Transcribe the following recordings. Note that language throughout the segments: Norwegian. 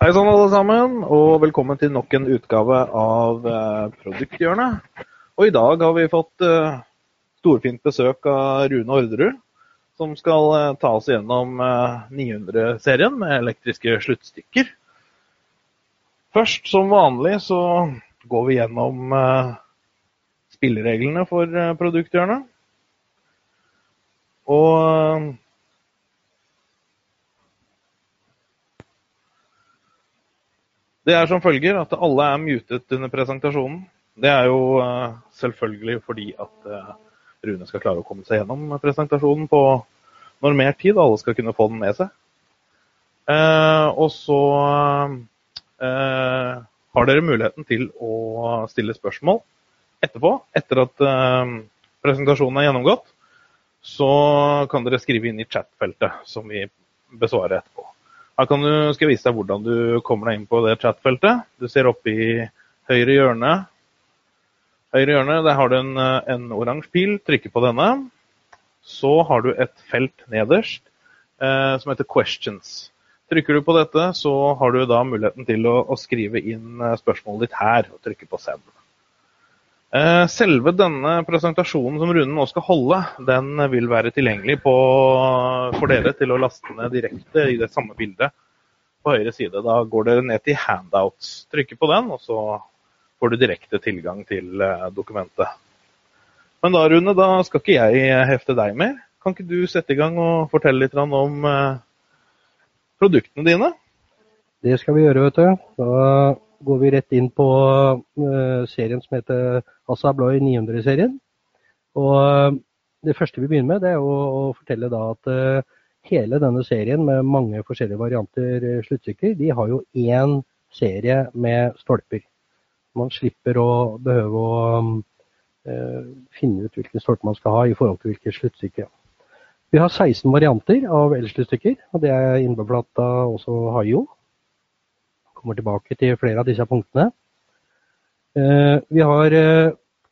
Hei sann, alle sammen, og velkommen til nok en utgave av eh, Produkthjørnet. Og i dag har vi fått eh, storfint besøk av Rune Orderud, som skal eh, ta oss gjennom 900-serien med elektriske sluttstykker. Først, som vanlig, så går vi gjennom spillereglene for Produkthjørnet. Og Det er som følger at alle er mutet under presentasjonen. Det er jo uh, selvfølgelig fordi at uh, Rune skal klare å komme seg gjennom presentasjonen på normert tid. Alle skal kunne få den med seg. Uh, og så har dere muligheten til å stille spørsmål etterpå. Etter at presentasjonen er gjennomgått, så kan dere skrive inn i chat-feltet, som vi besvarer etterpå. Her kan du, skal jeg vise deg hvordan du kommer deg inn på det chatfeltet. Du ser oppe i høyre hjørne. Høyre hjørne, Der har du en, en oransje pil. Trykker på denne. Så har du et felt nederst eh, som heter 'questions'. Trykker du på dette, så har du da muligheten til å, å skrive inn eh, spørsmålet ditt her og trykke på 'send'. Eh, selve denne presentasjonen som Rune nå skal holde, den vil være tilgjengelig på, for dere til å laste ned direkte i det samme bildet på høyre side. Da går dere ned til handouts, trykker på den, og så får du direkte tilgang til eh, dokumentet. Men da, Rune, da skal ikke jeg hefte deg mer. Kan ikke du sette i gang og fortelle litt om eh, produktene dine? Det skal vi gjøre, vet du. Da går vi rett inn på serien som heter Assa Abloy 900-serien. Og eh, det første vi begynner med, det er å, å fortelle da at uh, hele denne serien med mange forskjellige varianter sluttstykker, de har jo én serie med stolper. Man slipper å behøve å uh, finne ut hvilken stolpe man skal ha i forhold til hvilket sluttstykke. Vi har 16 varianter av elsluttstykker, og det er innbefatta også Hayo. Kommer tilbake til flere av disse punktene. Vi har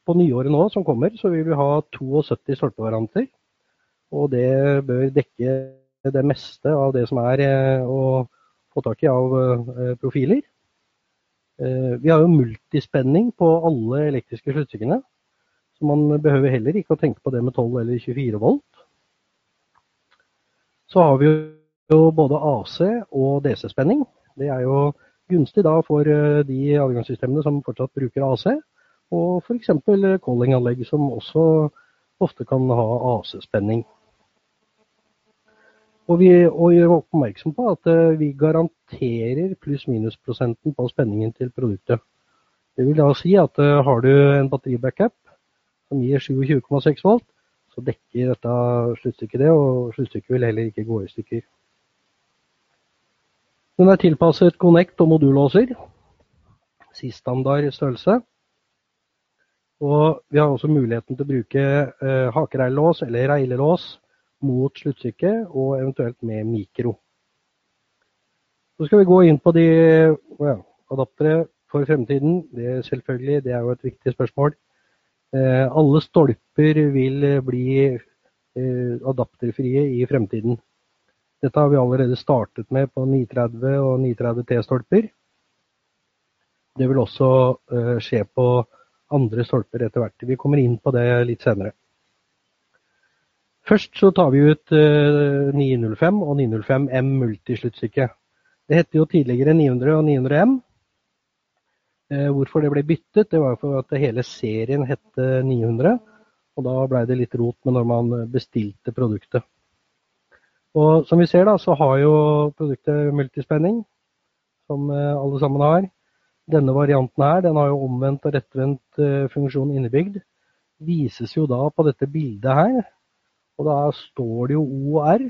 på nyåret nå som kommer, så vil vi ha 72 stolpevarianter. Og det bør dekke det meste av det som er eh, å få tak i av eh, profiler. Eh, vi har jo multispenning på alle elektriske sluttstykkene. Så man behøver heller ikke å tenke på det med 12 eller 24 volt. Så har vi jo både AC og DC-spenning. Det er jo gunstig da for de adgangssystemene som fortsatt bruker AC. Og f.eks. callinganlegg som også ofte kan ha AC-spenning. Og vi gjør oppmerksom på at eh, vi garanterer pluss-minus-prosenten på spenningen til produktet. Det vil da si at eh, har du en batteribackup som gir 27,6 volt, så dekker dette sluttstykket det, og sluttstykket vil heller ikke gå i stykker. Den er tilpasset Connect og modullåser. Sistandard størrelse. Og vi har også muligheten til å bruke eh, hakereillås eller reilelås mot sluttstykket, og eventuelt med mikro. Så skal vi gå inn på de ja, adaptere for fremtiden. Det, selvfølgelig, det er jo et viktig spørsmål. Eh, alle stolper vil bli eh, adapterfrie i fremtiden. Dette har vi allerede startet med på 930 og 930 T-stolper. Det vil også eh, skje på andre stolper etter hvert. Vi kommer inn på det litt senere. Først så tar vi ut 905 eh, og 905M multisluttstykke. Det hette jo tidligere 900 og 900M. Eh, hvorfor det ble byttet, det var for at hele serien hette 900. Og da blei det litt rot med når man bestilte produktet. Og som vi ser da, så har jo produktet multispenning, som eh, alle sammen har. Denne varianten her, den har jo omvendt og rettvendt eh, funksjon innebygd. Vises jo da på dette bildet her. Og da står det jo OR.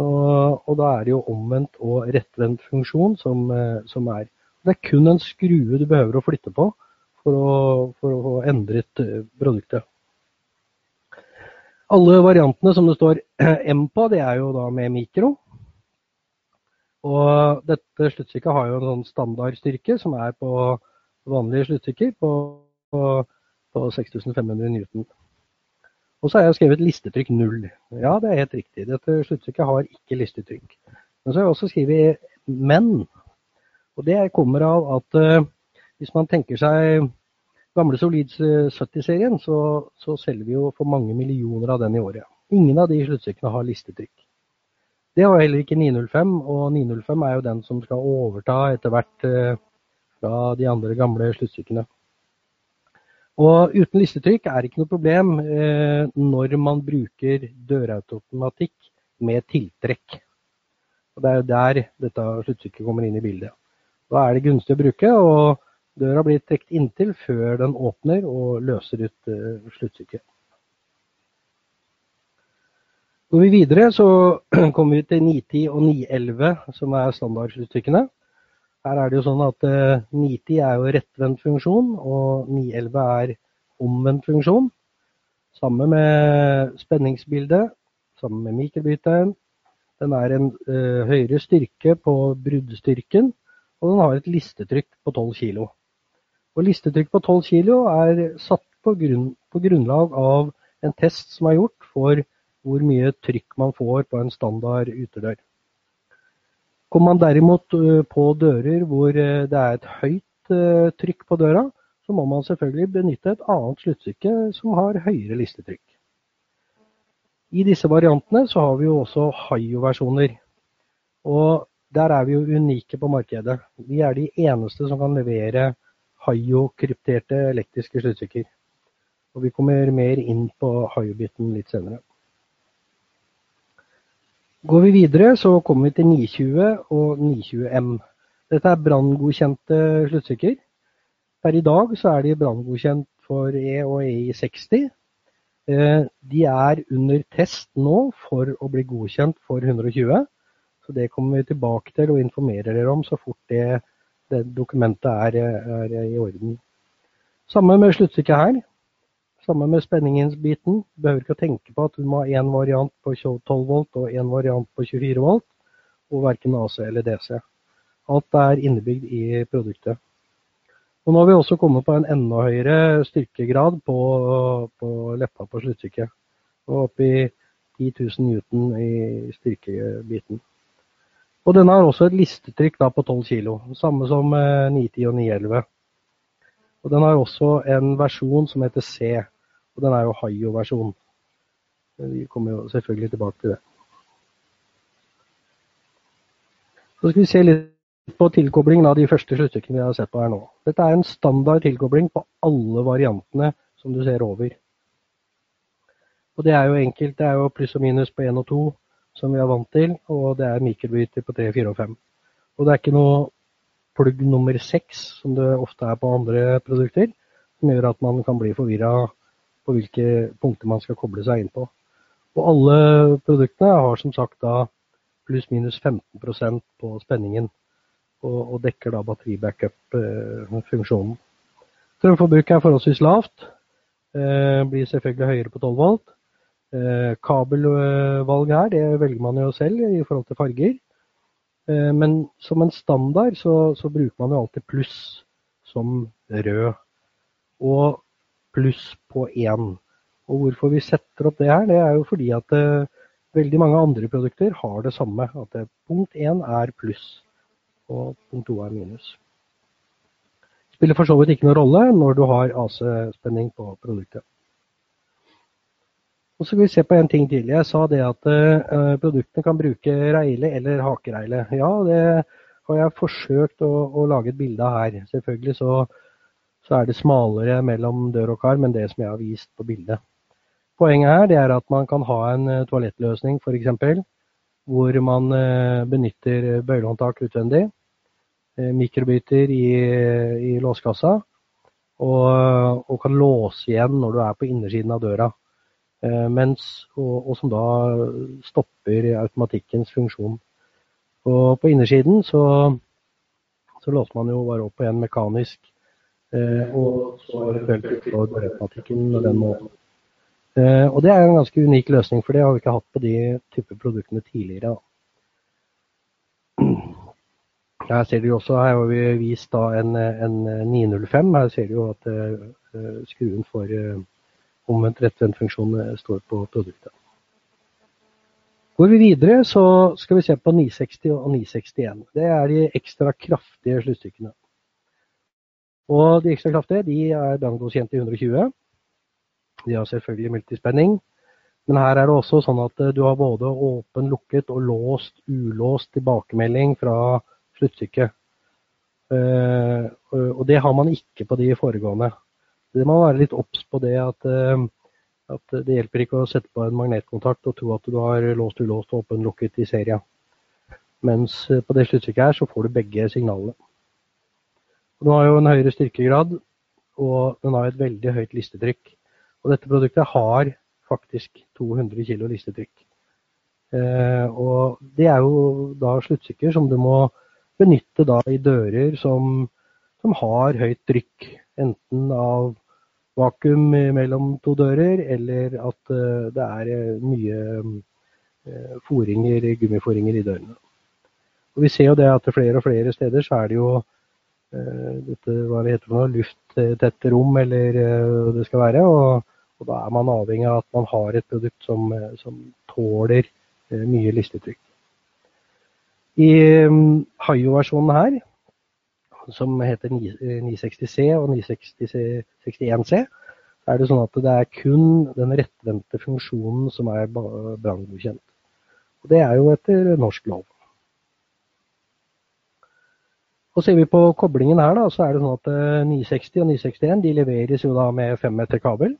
Og, og da er det jo omvendt og rettvendt funksjon som, eh, som, er. Det er kun en skrue du behøver å flytte på for å, for å få produktet. Alle variantene som det står M på, det er jo da med mikro. Og dette sluttstykket har jo en sånn standardstyrke som er på vanlige sluttstykker på, på, på 6500 newton. Og så har jeg skrevet listetrykk null. Ja, det er helt riktig. Dette sluttstykket har ikke listetrykk. Men så har jeg også skrevet men. Og Det kommer av at uh, hvis man tenker seg gamle Solids 70-serien, så, så, selger vi jo for mange millioner av den i året. Ingen av de sluttstykkene har listetrykk. Det har heller ikke 905, og 905 er jo den som skal overta etter hvert uh, fra de andre gamle sluttstykkene. Og uten listetrykk er det ikke noe problem eh, når man bruker dørautomatikk med tiltrekk. Og Det er jo der dette sluttstykket kommer inn i bildet. Da er det gunstig å bruke, og døra blir trukket inntil før den åpner og løser ut eh, sluttstykket. Går vi videre, så kommer vi til 910 og 911, som er standardsluttstykkene. Her er det jo sånn at uh, eh, 90 er jo rettvendt funksjon, og 911 er omvendt funksjon. Samme med spenningsbildet, samme med mikrobryteren. Den er en ø, høyere styrke på bruddstyrken, og den har et listetrykk på 12 kg. Og listetrykk på 12 kg er satt på, grunn, på grunnlag av en test som er gjort for hvor mye trykk man får på en standard utedør. Kommer man derimot eh, på dører hvor eh, det er et høyt eh, trykk på døra, så må man selvfølgelig benytte et annet sluttstykke som har høyere listetrykk. I disse variantene så har vi jo også Hayo-versjoner. Og der er vi jo unike på markedet. Vi er de eneste som kan levere Hayo-krypterte elektriske sluttstykker. Og vi kommer mer inn på Hayo-biten litt senere. Går vi videre, så kommer vi til 920 og 920M. Dette er branngodkjente sluttstykker. Per i dag så er de branngodkjent for E og EI60. Eh, de er under test nå for å bli godkjent for 120. Så det kommer vi tilbake til og informerer dere om så fort det, det dokumentet er, er, i orden. Samme med sluttstykket her. Samme med spenningsbiten. Du behøver ikke å tenke på at du må ha én variant på 12 volt og én variant på 24 volt, og verken AC eller DC. Alt er innebygd i produktet. Og nå har vi også kommet på en enda høyere styrkegrad på, på leppa på sluttstykket. Og opp i 10 000 newton i styrkebiten. Og denne har også et listetrykk da på 12 kg, samme som 910 og 911. Og den har også en versjon som heter C. Og den er jo Hayo-versjon. Vi kommer jo selvfølgelig tilbake til det. Så skal vi se litt på tilkoblingen av de første sluttstykkene vi har sett på her nå. Dette er en standard tilkobling på alle variantene som du ser over. Og det er jo enkelt. Det er jo pluss og minus på 1 og 2 som vi er vant til, og det er mikrobryter på 3, 4 og 5. Og det er ikke noe plugg nummer 6, som det ofte er på andre produkter, som gjør at man kan bli forvirra på hvilke punkter man skal koble seg inn på. Og alle produktene har som sagt da pluss-minus 15% på spenningen, og, og, dekker da batteribackup-funksjonen. Strømforbruket er forholdsvis lavt, eh, blir selvfølgelig høyere på 12 volt. Eh, kabelvalget her, det velger man jo selv i forhold til farger. Eh, men som en standard så, så bruker man jo alltid pluss som rød. Og pluss på én. Og hvorfor vi setter opp det her, det er jo fordi at uh, veldig mange andre produkter har det samme. At det, punkt én er pluss, og punkt to er minus. Spiller for så vidt ikke noen rolle når du har AC-spenning på produktet. Og så skal vi se på en ting til. Jeg sa det at uh, produktene kan bruke reile eller hakereile. Ja, det har jeg forsøkt å, å lage et bilde av her. Selvfølgelig så, så, er det smalere mellom dør og kar, men det som jeg har vist på bildet. Poenget her det er at man kan ha en uh, toalettløsning f.eks. Hvor man uh, benytter bøylehåndtak utvendig. Mikrobryter i, i låskassa. Og, og kan låse igjen når du er på innersiden av døra. Eh, mens, og, og, som da stopper automatikkens funksjon. Og på innersiden så, så låser man jo bare opp på en mekanisk, eh, og så eventuelt slår automatikken den måten. Eh, og det er en ganske unik løsning, for det har vi ikke hatt på de type produktene tidligere. Her ser dere også, her har vi vist da en, en 905. Her ser du jo at uh, skruen får uh, omvendt rettvendt funksjon står på produktet. Går vi videre, så skal vi se på 960 og 961. Det er de ekstra kraftige sluttstykkene. Og de ekstra kraftige de er branngodkjent i 120. De har selvfølgelig multispenning. Men her er det også sånn at du har både åpen, lukket og låst, ulåst tilbakemelding fra sluttstykket. Uh, og det har man ikke på de foregående. Det må være litt obs på det at, uh, at, det hjelper ikke å sette på en magnetkontakt og tro at du har låst, ulåst og åpen, lukket i serien. Mens uh, på det sluttstykket her så får du begge signalene. Den har jo en høyere styrkegrad, og den har et veldig høyt listetrykk. Og dette produktet har faktisk 200 kg listetrykk. og det er jo da sluttstykker som du må benytte da i dører som, som har høyt trykk. Enten av vakuum mellom to dører, eller at uh, det er uh, mye uh, foringer, gummiforinger i dørene. Og Vi ser jo det at flere og flere steder så er det jo dette, hva det heter for noe, lufttette rom, eller det skal være. Og, og, da er man avhengig av at man har et produkt som, som tåler mye listetrykk. I um, Hayo-versjonen her, som heter 960C og 961C, er det sånn at det er kun den rettvendte funksjonen som er branngodkjent. Og det er jo etter norsk lov. Og Ser vi på koblingen her, da, så er det sånn at 960 eh, og 961 de leveres jo da med 5 meter kabel.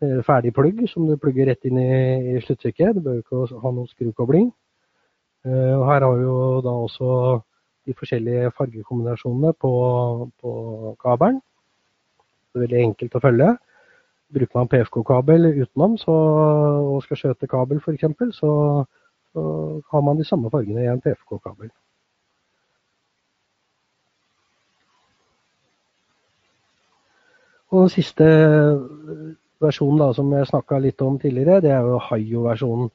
Eh, ferdig plugg som du plugger rett inn i, sluttstykket. Du bør ikke ha noen skrukobling. Eh, og her har vi jo da også de forskjellige fargekombinasjonene på, på kabelen. Det er veldig enkelt å følge. Bruker man PFK-kabel utenom så, og skal skjøte kabel f.eks., så, så har man de samme fargene i en PFK-kabel. Og den siste versjonen da, som jeg snakka litt om tidligere, det er jo Hayo-versjonen.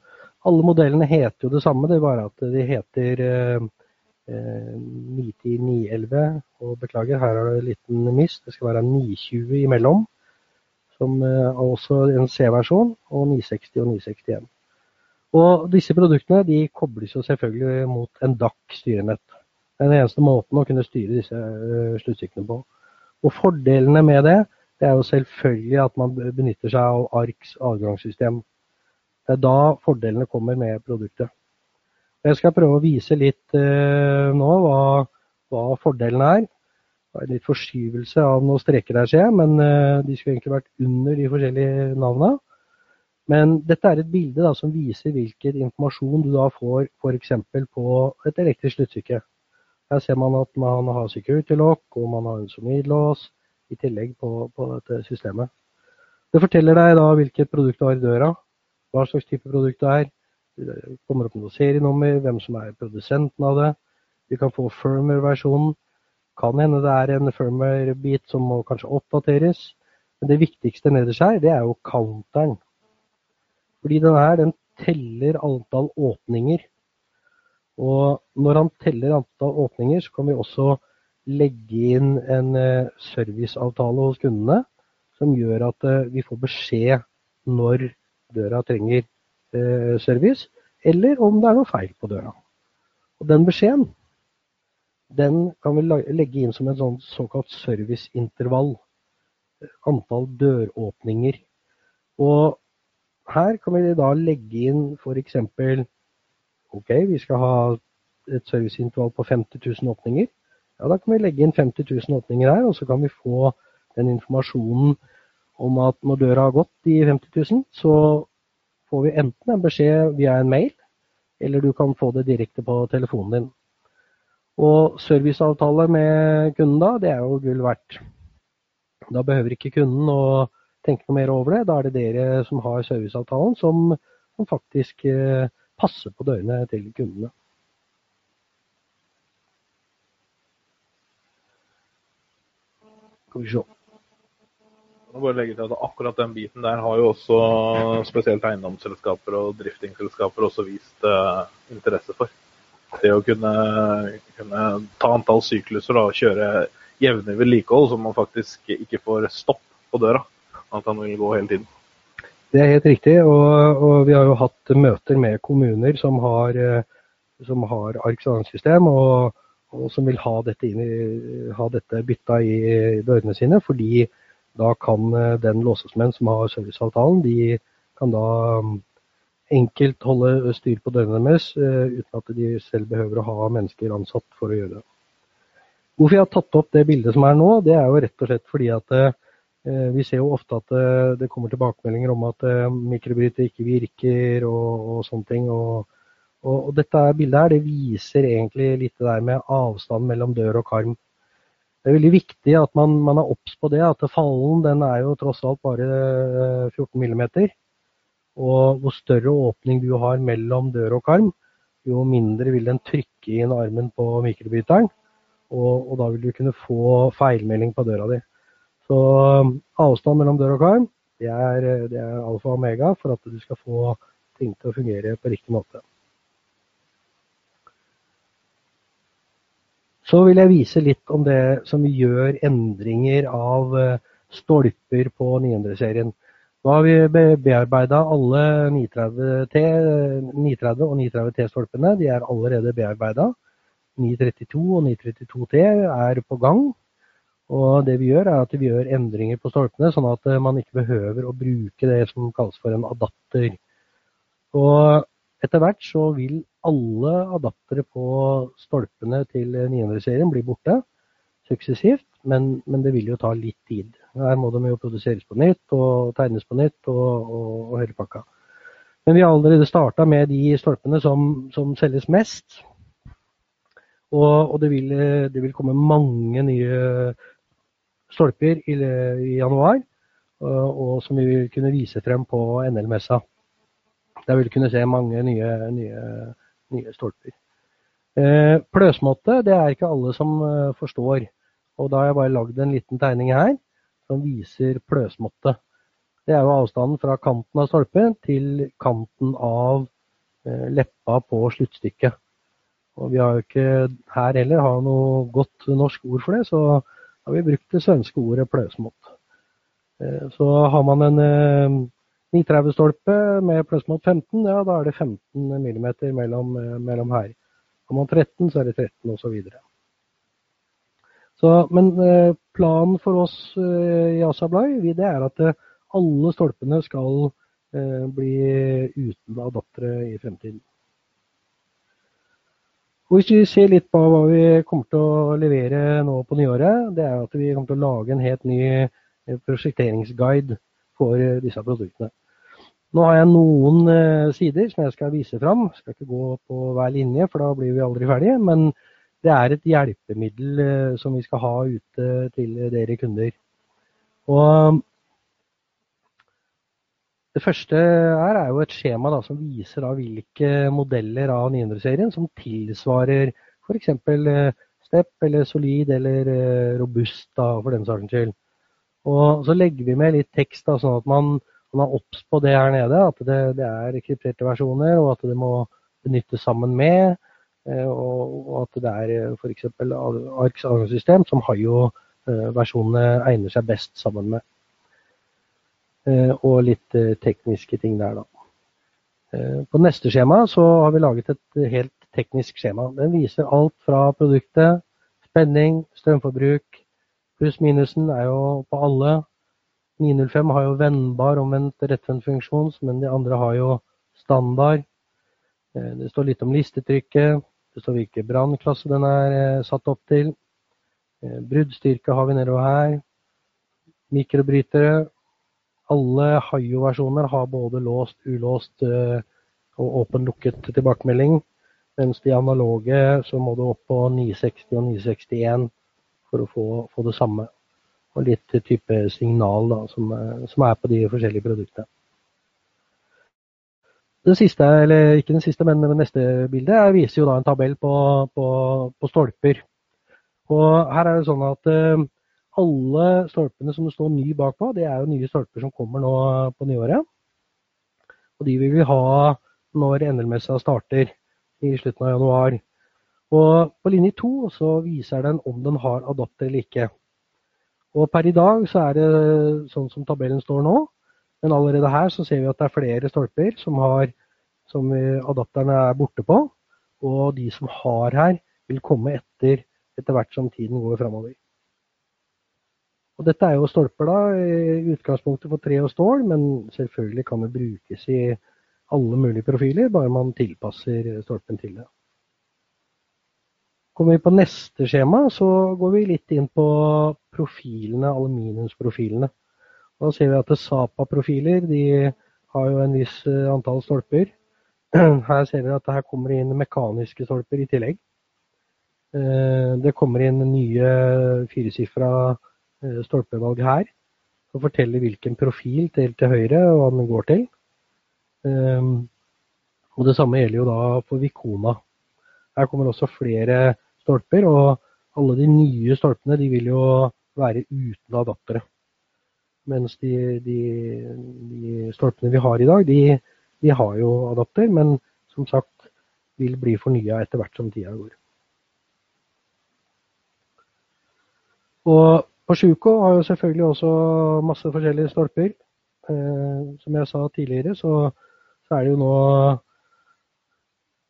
Alle modellene heter jo det samme, det er bare at de heter eh, 910-911. Eh, og beklager, her er det en liten miss. Det skal være 920 imellom. Som eh, er også en C-versjon, og 960 og 961. Og disse produktene de kobles jo selvfølgelig mot en DAC-styrenett. Det er den eneste måten å kunne styre disse uh, sluttstykkene på. Og fordelene med det, det er jo selvfølgelig at man benytter seg av ARKs adgangssystem. Det er da fordelene kommer med produktet. Jeg skal prøve å vise litt eh, nå hva, hva fordelen er. Det er litt forskyvelse av noen streker der, ser jeg, men eh, de skulle egentlig vært under de forskjellige navnene. Men dette er et bilde da, som viser hvilken informasjon du da får f.eks. på et elektrisk sluttstykke. Her ser man at man har security lock og man har en solid-lås i tillegg på, på, dette systemet. Det forteller deg da hvilket produkt du har i døra, hva slags type produkt det er. Kommer opp noe serienummer, hvem som er produsenten av det. Vi kan få firmware-versjonen. Kan hende det er en firmware-bit som må kanskje oppdateres. Men det viktigste nederst her, det er jo counteren. Fordi den her, den teller antall åpninger. Og når han teller antall åpninger, så kan vi også legge inn en eh, serviceavtale hos kundene som gjør at eh, vi får beskjed når døra trenger service, eller om det er noe feil på døra. Og Den beskjeden den kan vi legge inn som en sånn såkalt serviceintervall. Antall døråpninger. Og her kan vi da legge inn f.eks. Ok, vi skal ha et serviceintervall på 50 000 åpninger. Ja, Da kan vi legge inn 50 000 åpninger her, og så kan vi få den informasjonen om at når døra har gått de 50 000, så får vi enten en beskjed via en mail, eller du kan få det direkte på telefonen din. Og serviceavtale med kunden da, det er jo gull verdt. Da behøver ikke kunden å tenke noe mer over det. Da er det dere som har serviceavtalen, som, som faktisk eh, passer på dørene til kundene. Skal vi se må bare legge til at Akkurat den biten der har jo også spesielt eiendomsselskaper og driftingsselskaper også vist uh, interesse for. Det å kunne, kunne ta antall sykluser og kjøre jevnlig vedlikehold, så man faktisk ikke får stopp på døra. At han vil gå hele tiden. Det er helt riktig. Og, og, vi har jo hatt møter med kommuner som har, som har ARK-system, og, og, som vil ha dette, i, ha dette bytta i dørene sine. Fordi da kan den låsesmenn som har serviceavtalen, de kan da enkelt holde styr på dørene deres uten at de selv behøver å ha mennesker ansatt for å gjøre det. Hvorfor jeg har tatt opp det bildet som er nå, det er jo rett og slett fordi at eh, vi ser jo ofte at eh, det kommer tilbakemeldinger om at eh, mikrobryter ikke virker og, og sånne ting. Og, og, dette bildet her det viser egentlig litt det der med avstand mellom dør og karm. Det er veldig viktig at man, man er obs på det, at fallen den er jo tross alt bare 14 mm. Og hvor større åpning du har mellom dør og karm, jo mindre vil den trykke inn armen på mikrobryteren og, og, da vil du kunne få feilmelding på døra di. Så um, avstand mellom dør og karm det er, det er alfa og omega for at du skal få ting til å fungere på riktig måte. Så vil jeg vise litt om det som gjør endringer av uh, stolper på 900-serien. Nå har vi bearbeida alle 930T 930 og 930T-stolpene. De er allerede bearbeida. 932 og 932T er på gang. Og det vi gjør, er at vi gjør endringer på stolpene, sånn at eh, man ikke behøver å bruke det som kalles for en adapter. Og etter hvert så vil alle adaptere på stolpene til 900-serien bli borte suksessivt, men, men, det vil jo ta litt tid. Her må de jo produseres på nytt og tegnes på nytt og, og, og hele pakka. Men vi har allerede starta med de stolpene som, som selges mest. Og, og det, vil, det, vil, komme mange nye stolper i, i januar, og, og, som vi vil kunne vise frem på NL-messa. Der vil du kunne se mange nye, nye, nye stolper. Eh, pløsmåtte det er ikke alle som eh, forstår. Og da har jeg bare lagd en liten tegning her som viser pløsmåtte. Det er jo avstanden fra kanten av stolpen til kanten av eh, leppa på sluttstykket. Og vi har jo ikke her heller har noe godt norsk ord for det, så har vi brukt det svenske ordet pløsmått. Så har man en 930-stolpe med med mot 15, ja da er det 15 mm mellom, eh, mellom her. Har man 13, så er det 13 osv. Men planen for oss i Asablai det er at alle stolpene skal bli uten adaptere i fremtiden. Hvis vi ser litt på hva vi kommer til å levere nå på nyåret, det er at vi kommer til å lage en helt ny eh, prosjekteringsguide for eh, disse produktene. Nå har jeg noen eh, sider som jeg skal vise fram. Jeg skal ikke gå på hver linje, for da blir vi aldri ferdige. Men det er et hjelpemiddel som vi skal ha ute til dere kunder. Og det første her er jo et skjema da, som viser da, hvilke modeller av 900-serien som tilsvarer f.eks. Eh, Step eller Solid eller eh, Robust, da, for den saks skyld. Og så legger vi med litt tekst, da, sånn at man, man er obs på det her nede. At det, det, er krypterte versjoner, og at det må benyttes sammen med. Eh, og, at det er f.eks. Arks avgangssystem, som har jo versjonene egner seg best sammen med. Eh, og litt eh, tekniske ting der, da. Eh, på neste skjema så har vi laget et helt teknisk skjema. Den viser alt fra produktet, spenning, strømforbruk. Pluss-minusen er jo på alle. 905 har jo vennbar omvendt rettvendt men de andre har jo standard. Det står litt om listetrykket. Det står hvilken brannklasse den er satt opp til. Bruddstyrke har vi nedover her. Mikrobrytere alle Hayo-versjoner har både låst, ulåst eh, og åpen-lukket tilbakemelding. Mens de analoge så må du opp på 960 og 961 for å få, få det samme. Og litt type signal da, som, som, er på de forskjellige produktene. Det siste, eller ikke det siste, men det neste bildet viser jo da en tabell på, på, på stolper. Og her er det sånn at eh, alle stolpene som det står ny bakpå, det er jo nye stolper som kommer nå på nyåret. Og de vil vi ha når NL-messa starter i slutten av januar. Og på linje to så viser den om den har adapter eller ikke. Og per i dag så er det sånn som tabellen står nå. Men allerede her så ser vi at det er flere stolper som, har, som adapterne er borte på. Og de som har her, vil komme etter etter hvert som tiden går framover. Og dette er jo stolper da, i utgangspunktet for tre og stål, men selvfølgelig kan det brukes i alle mulige profiler, bare man tilpasser stolpen til det. Kommer vi på neste skjema, så går vi litt inn på profilene, aluminiumsprofilene. Da ser vi at Sapa-profiler de har jo en viss eh, antall stolper. Her ser vi at det her kommer inn mekaniske stolper i tillegg. Eh, det kommer inn nye firesifra eh, stolpevalg her, som forteller hvilken profil til, til høyre og hva den går til. Og det samme gjelder jo da for Vikona. Her kommer også flere stolper. Og alle de nye stolpene de vil jo være uten adaptere. Mens de, de, de stolpene vi har i dag, de, de, har jo adapter, men som sagt vil bli fornya etter hvert som tida går. Og på Sjuko har jo selvfølgelig også masse forskjellige stolper. Eh, som jeg sa tidligere, så, så er det jo nå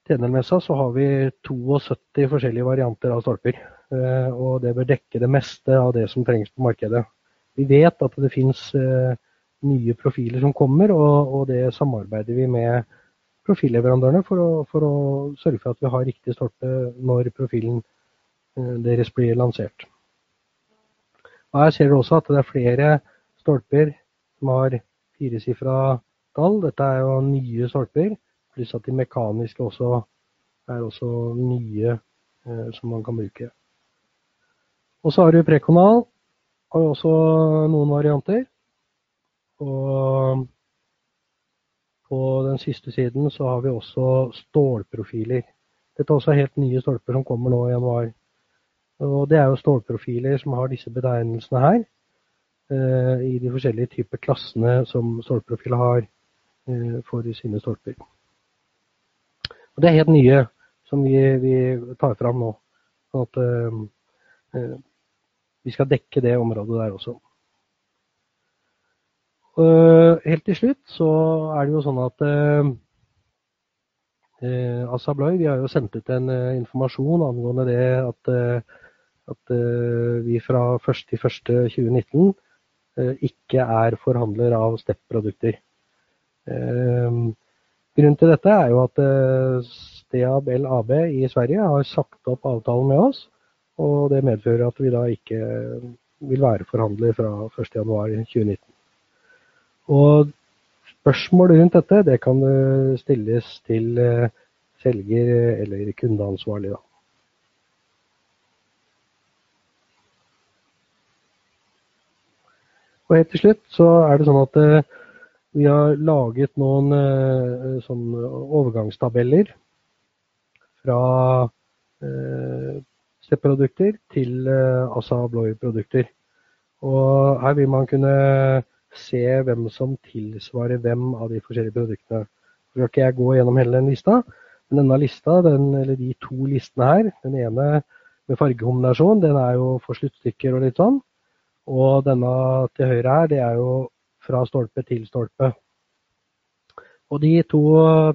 TNL-messa så har vi 72 forskjellige varianter av stolper. Eh, og det bør dekke det meste av det som trengs på markedet. Vi vet at det finnes eh, nye profiler som kommer, og, det samarbeider vi med profilleverandørene for å, for å, sørge for at vi har riktig stolpe når profilen eh, deres blir lansert. Og her ser du også at det er flere stolper som har firesifra tall. Dette er jo nye stolper. Pluss at de mekaniske også er også nye eh, som man kan bruke. Og så har du prekonal. Har jo også noen varianter. Og på den siste siden så har vi også stålprofiler. Dette er også helt nye stolper som kommer nå i januar. Og det er jo stålprofiler som har disse betegnelsene her. Eh, I de forskjellige typer klassene som stålprofiler har eh, for sine stolper. Og Det er helt nye som vi, vi tar fram nå. Sånn at uh, vi skal dekke det området der også. Uh, helt til slutt så er det jo sånn at uh, Assa Abloy vi har jo sendt ut en informasjon angående det at, at vi fra 1.1.2019 ikke er forhandler av STEP-produkter. Grunnen til dette er jo at eh, Steab AB i Sverige har sagt opp avtalen med oss. Og det medfører at vi da ikke vil være forhandler fra 1.1.2019. Og spørsmål rundt dette det kan stilles til eh, selger eller kundeansvarlig. da. Og helt til slutt så er det sånn at eh, vi har laget noen eh, sånn overgangstabeller fra eh, stepprodukter til eh, Assa Abloy-produkter. Og her vil man kunne se hvem som tilsvarer hvem av de forskjellige produktene. Så skal ikke jeg gå gjennom hele den lista, men denne lista, den, eller de to listene her, den ene med fargekombinasjon, den er jo for sluttstykker og litt sånn. Og denne til høyre her, det er jo fra stolpe til stolpe. Og de to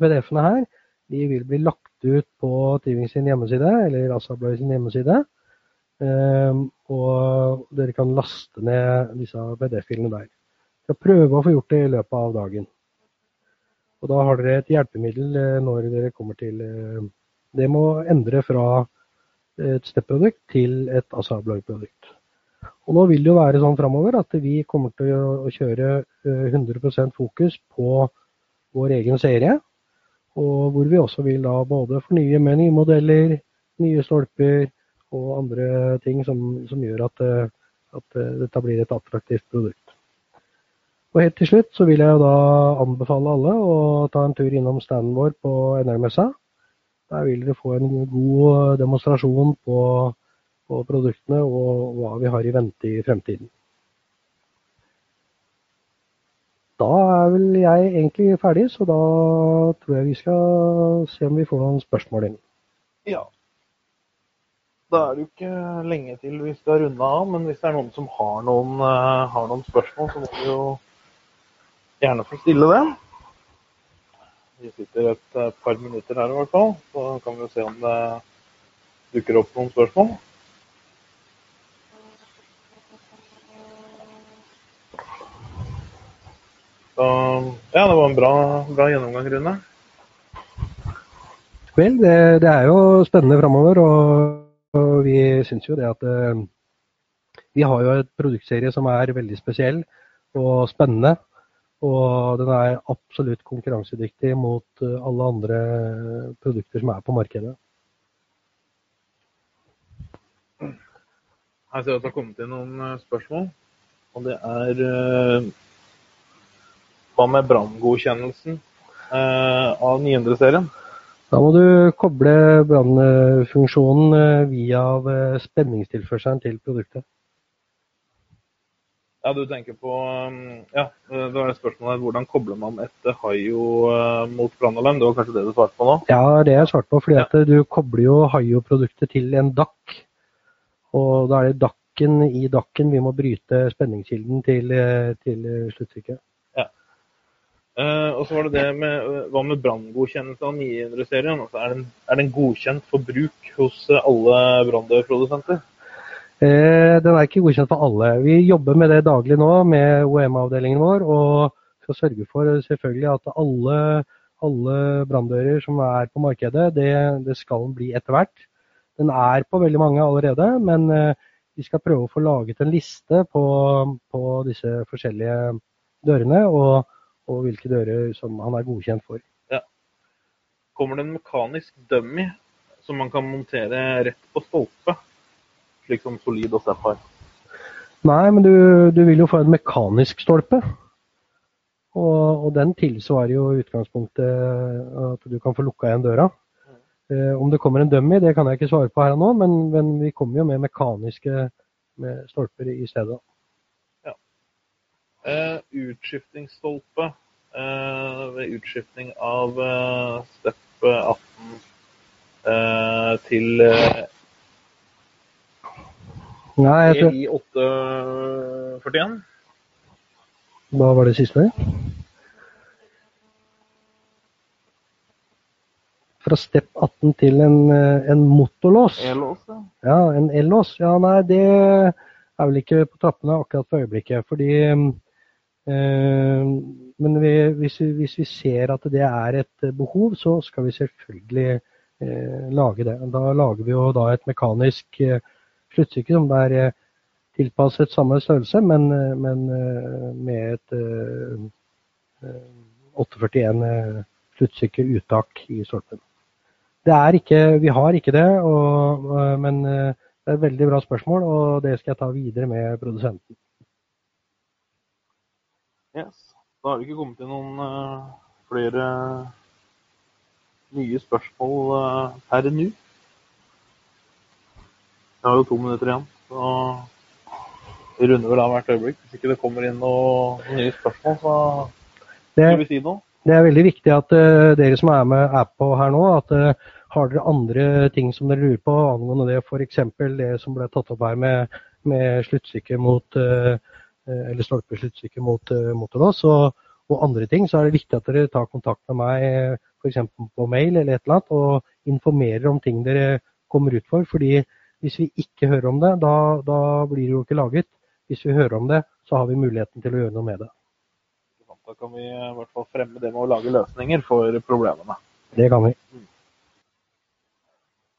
PDF-ene her de vil bli lagt ut på Tiving sin hjemmeside, eller Asabloy sin hjemmeside. Um, og dere kan laste ned disse PDF-filene der. Så prøve å få gjort det i løpet av dagen. Og da har dere et hjelpemiddel eh, når dere kommer til uh, Det må endre fra et step-produkt til et Asabloy-produkt. Og nå vil det jo være sånn framover at vi kommer til å kjøre 100% fokus på vår egen serie. Og hvor vi også vil da både fornye med nye modeller, nye stolper og andre ting som, som gjør at, at, dette blir et attraktivt produkt. Og helt til slutt så vil jeg da anbefale alle å ta en tur innom standen vår på NR-messa. Der vil dere få en god demonstrasjon på på produktene og hva vi har i vente i fremtiden. Da er vel jeg egentlig ferdig, så da tror jeg vi skal se om vi får noen spørsmål inn. Ja. Da er det jo ikke lenge til vi skal runde av, men hvis det er noen som har noen, uh, har noen spørsmål, så må vi jo gjerne få stille det. Vi sitter et eh, par minutter her i hvert fall, så kan vi jo se om det dukker opp noen spørsmål. Så ja, det var en bra, bra gjennomgang, Rune. Vel, det, det er jo spennende framover, og, og, vi syns jo det at eh, vi har jo et produktserie som er veldig spesiell og spennende. Og den er absolutt konkurransedyktig mot eh, alle andre produkter som er på markedet. Her ser jeg at det har kommet inn noen eh, spørsmål. Og det er eh, Hva med branngodkjennelsen av 900-serien? Da må du koble brannfunksjonen via spenningstilførselen til produktet. Ja, du tenker på um, Ja, det var et spørsmål her. Hvordan kobler man et Haio mot brannalarm? Det var kanskje det du svarte på nå? Ja, det jeg svarte på. fordi ja. at du kobler jo Haio-produktet til en DAC. Og da er det DAC-en i DAC-en vi må bryte spenningskilden til, eh, til slutttrykket. Uh, og så var det det med hva med branngodkjennelse av 900-serien? Altså, er, er, den godkjent for bruk hos alle branndørprodusenter? Eh, den er ikke godkjent for alle. Vi jobber med det daglig nå med OEM-avdelingen vår. Og skal sørge for selvfølgelig at alle, alle branndører som er på markedet, det, det skal bli etter hvert. Den er på veldig mange allerede, men eh, vi skal prøve å få laget en liste på, på disse forskjellige dørene, og, og, hvilke dører som han er godkjent for. Ja. Kommer det en mekanisk dummy som man kan montere rett på stolpe? slik som Solid og Sapphire. Nei, men du, du, vil jo få en mekanisk stolpe. Og, og den tilsvarer jo utgangspunktet at du kan få lukka igjen døra. Eh, om det kommer en dummy, det kan jeg ikke svare på her og nå, men, men vi kommer jo med mekaniske med stolper i stedet. Ja. Eh, utskiftingsstolpe eh, ved utskiftning av eh, Step 18 eh, til eh, Nei, jeg tror... I 841. Hva var det siste? Fra step 18 til en, en motorlås. E-lås, ja. Ja, en el-lås. Ja, nei, det er vel ikke på trappene akkurat for øyeblikket. Fordi øh, Men vi, hvis, vi, hvis, vi, ser at det er et behov, så skal vi selvfølgelig øh, lage det. Da lager vi jo da et mekanisk sluttstykke som er eh, tilpasset samme størrelse, men, eh, men eh, med et 841 sluttstykke uttak i stolpen. Det er ikke, vi har ikke det, og, men det er et veldig bra spørsmål, og det skal jeg ta videre med produsenten. Yes. Da har det ikke kommet inn noen uh, flere nye spørsmål uh, per nå. Vi har jo to minutter igjen, så vi runder vel av hvert øyeblikk. Hvis ikke det kommer inn noen nye spørsmål, så skal vi si noe. Det er veldig viktig at uh, dere som er med er på her nå, at uh, har dere andre ting som dere lurer på angående det, f.eks. det som ble tatt opp her med, med sluttstykket mot uh, eller stolpesluttstykke mot uh, motorlås og, og, andre ting, så er det viktig at dere tar kontakt med meg f.eks. på mail eller et eller annet, og informerer om ting dere kommer ut for. fordi hvis vi ikke hører om det, da, da, blir det jo ikke laget. Hvis vi hører om det, så har vi muligheten til å gjøre noe med det. Da kan vi i hvert fall fremme det med å lage løsninger for problemene. Det kan vi.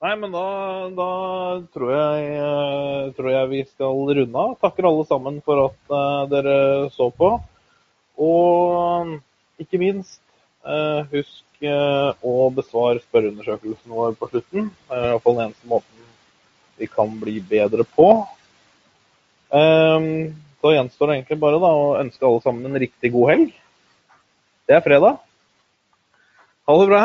Nei, men da, da tror, jeg, tror, jeg, vi skal runde av. Takker alle sammen for at uh, dere så på. Og ikke minst, uh, husk å besvare spørreundersøkelsen vår på slutten. Uh, I hvert fall den eneste måten vi kan bli bedre på. Um, så gjenstår det egentlig bare da, å ønske alle sammen en riktig god helg. Det er fredag. Ha det bra.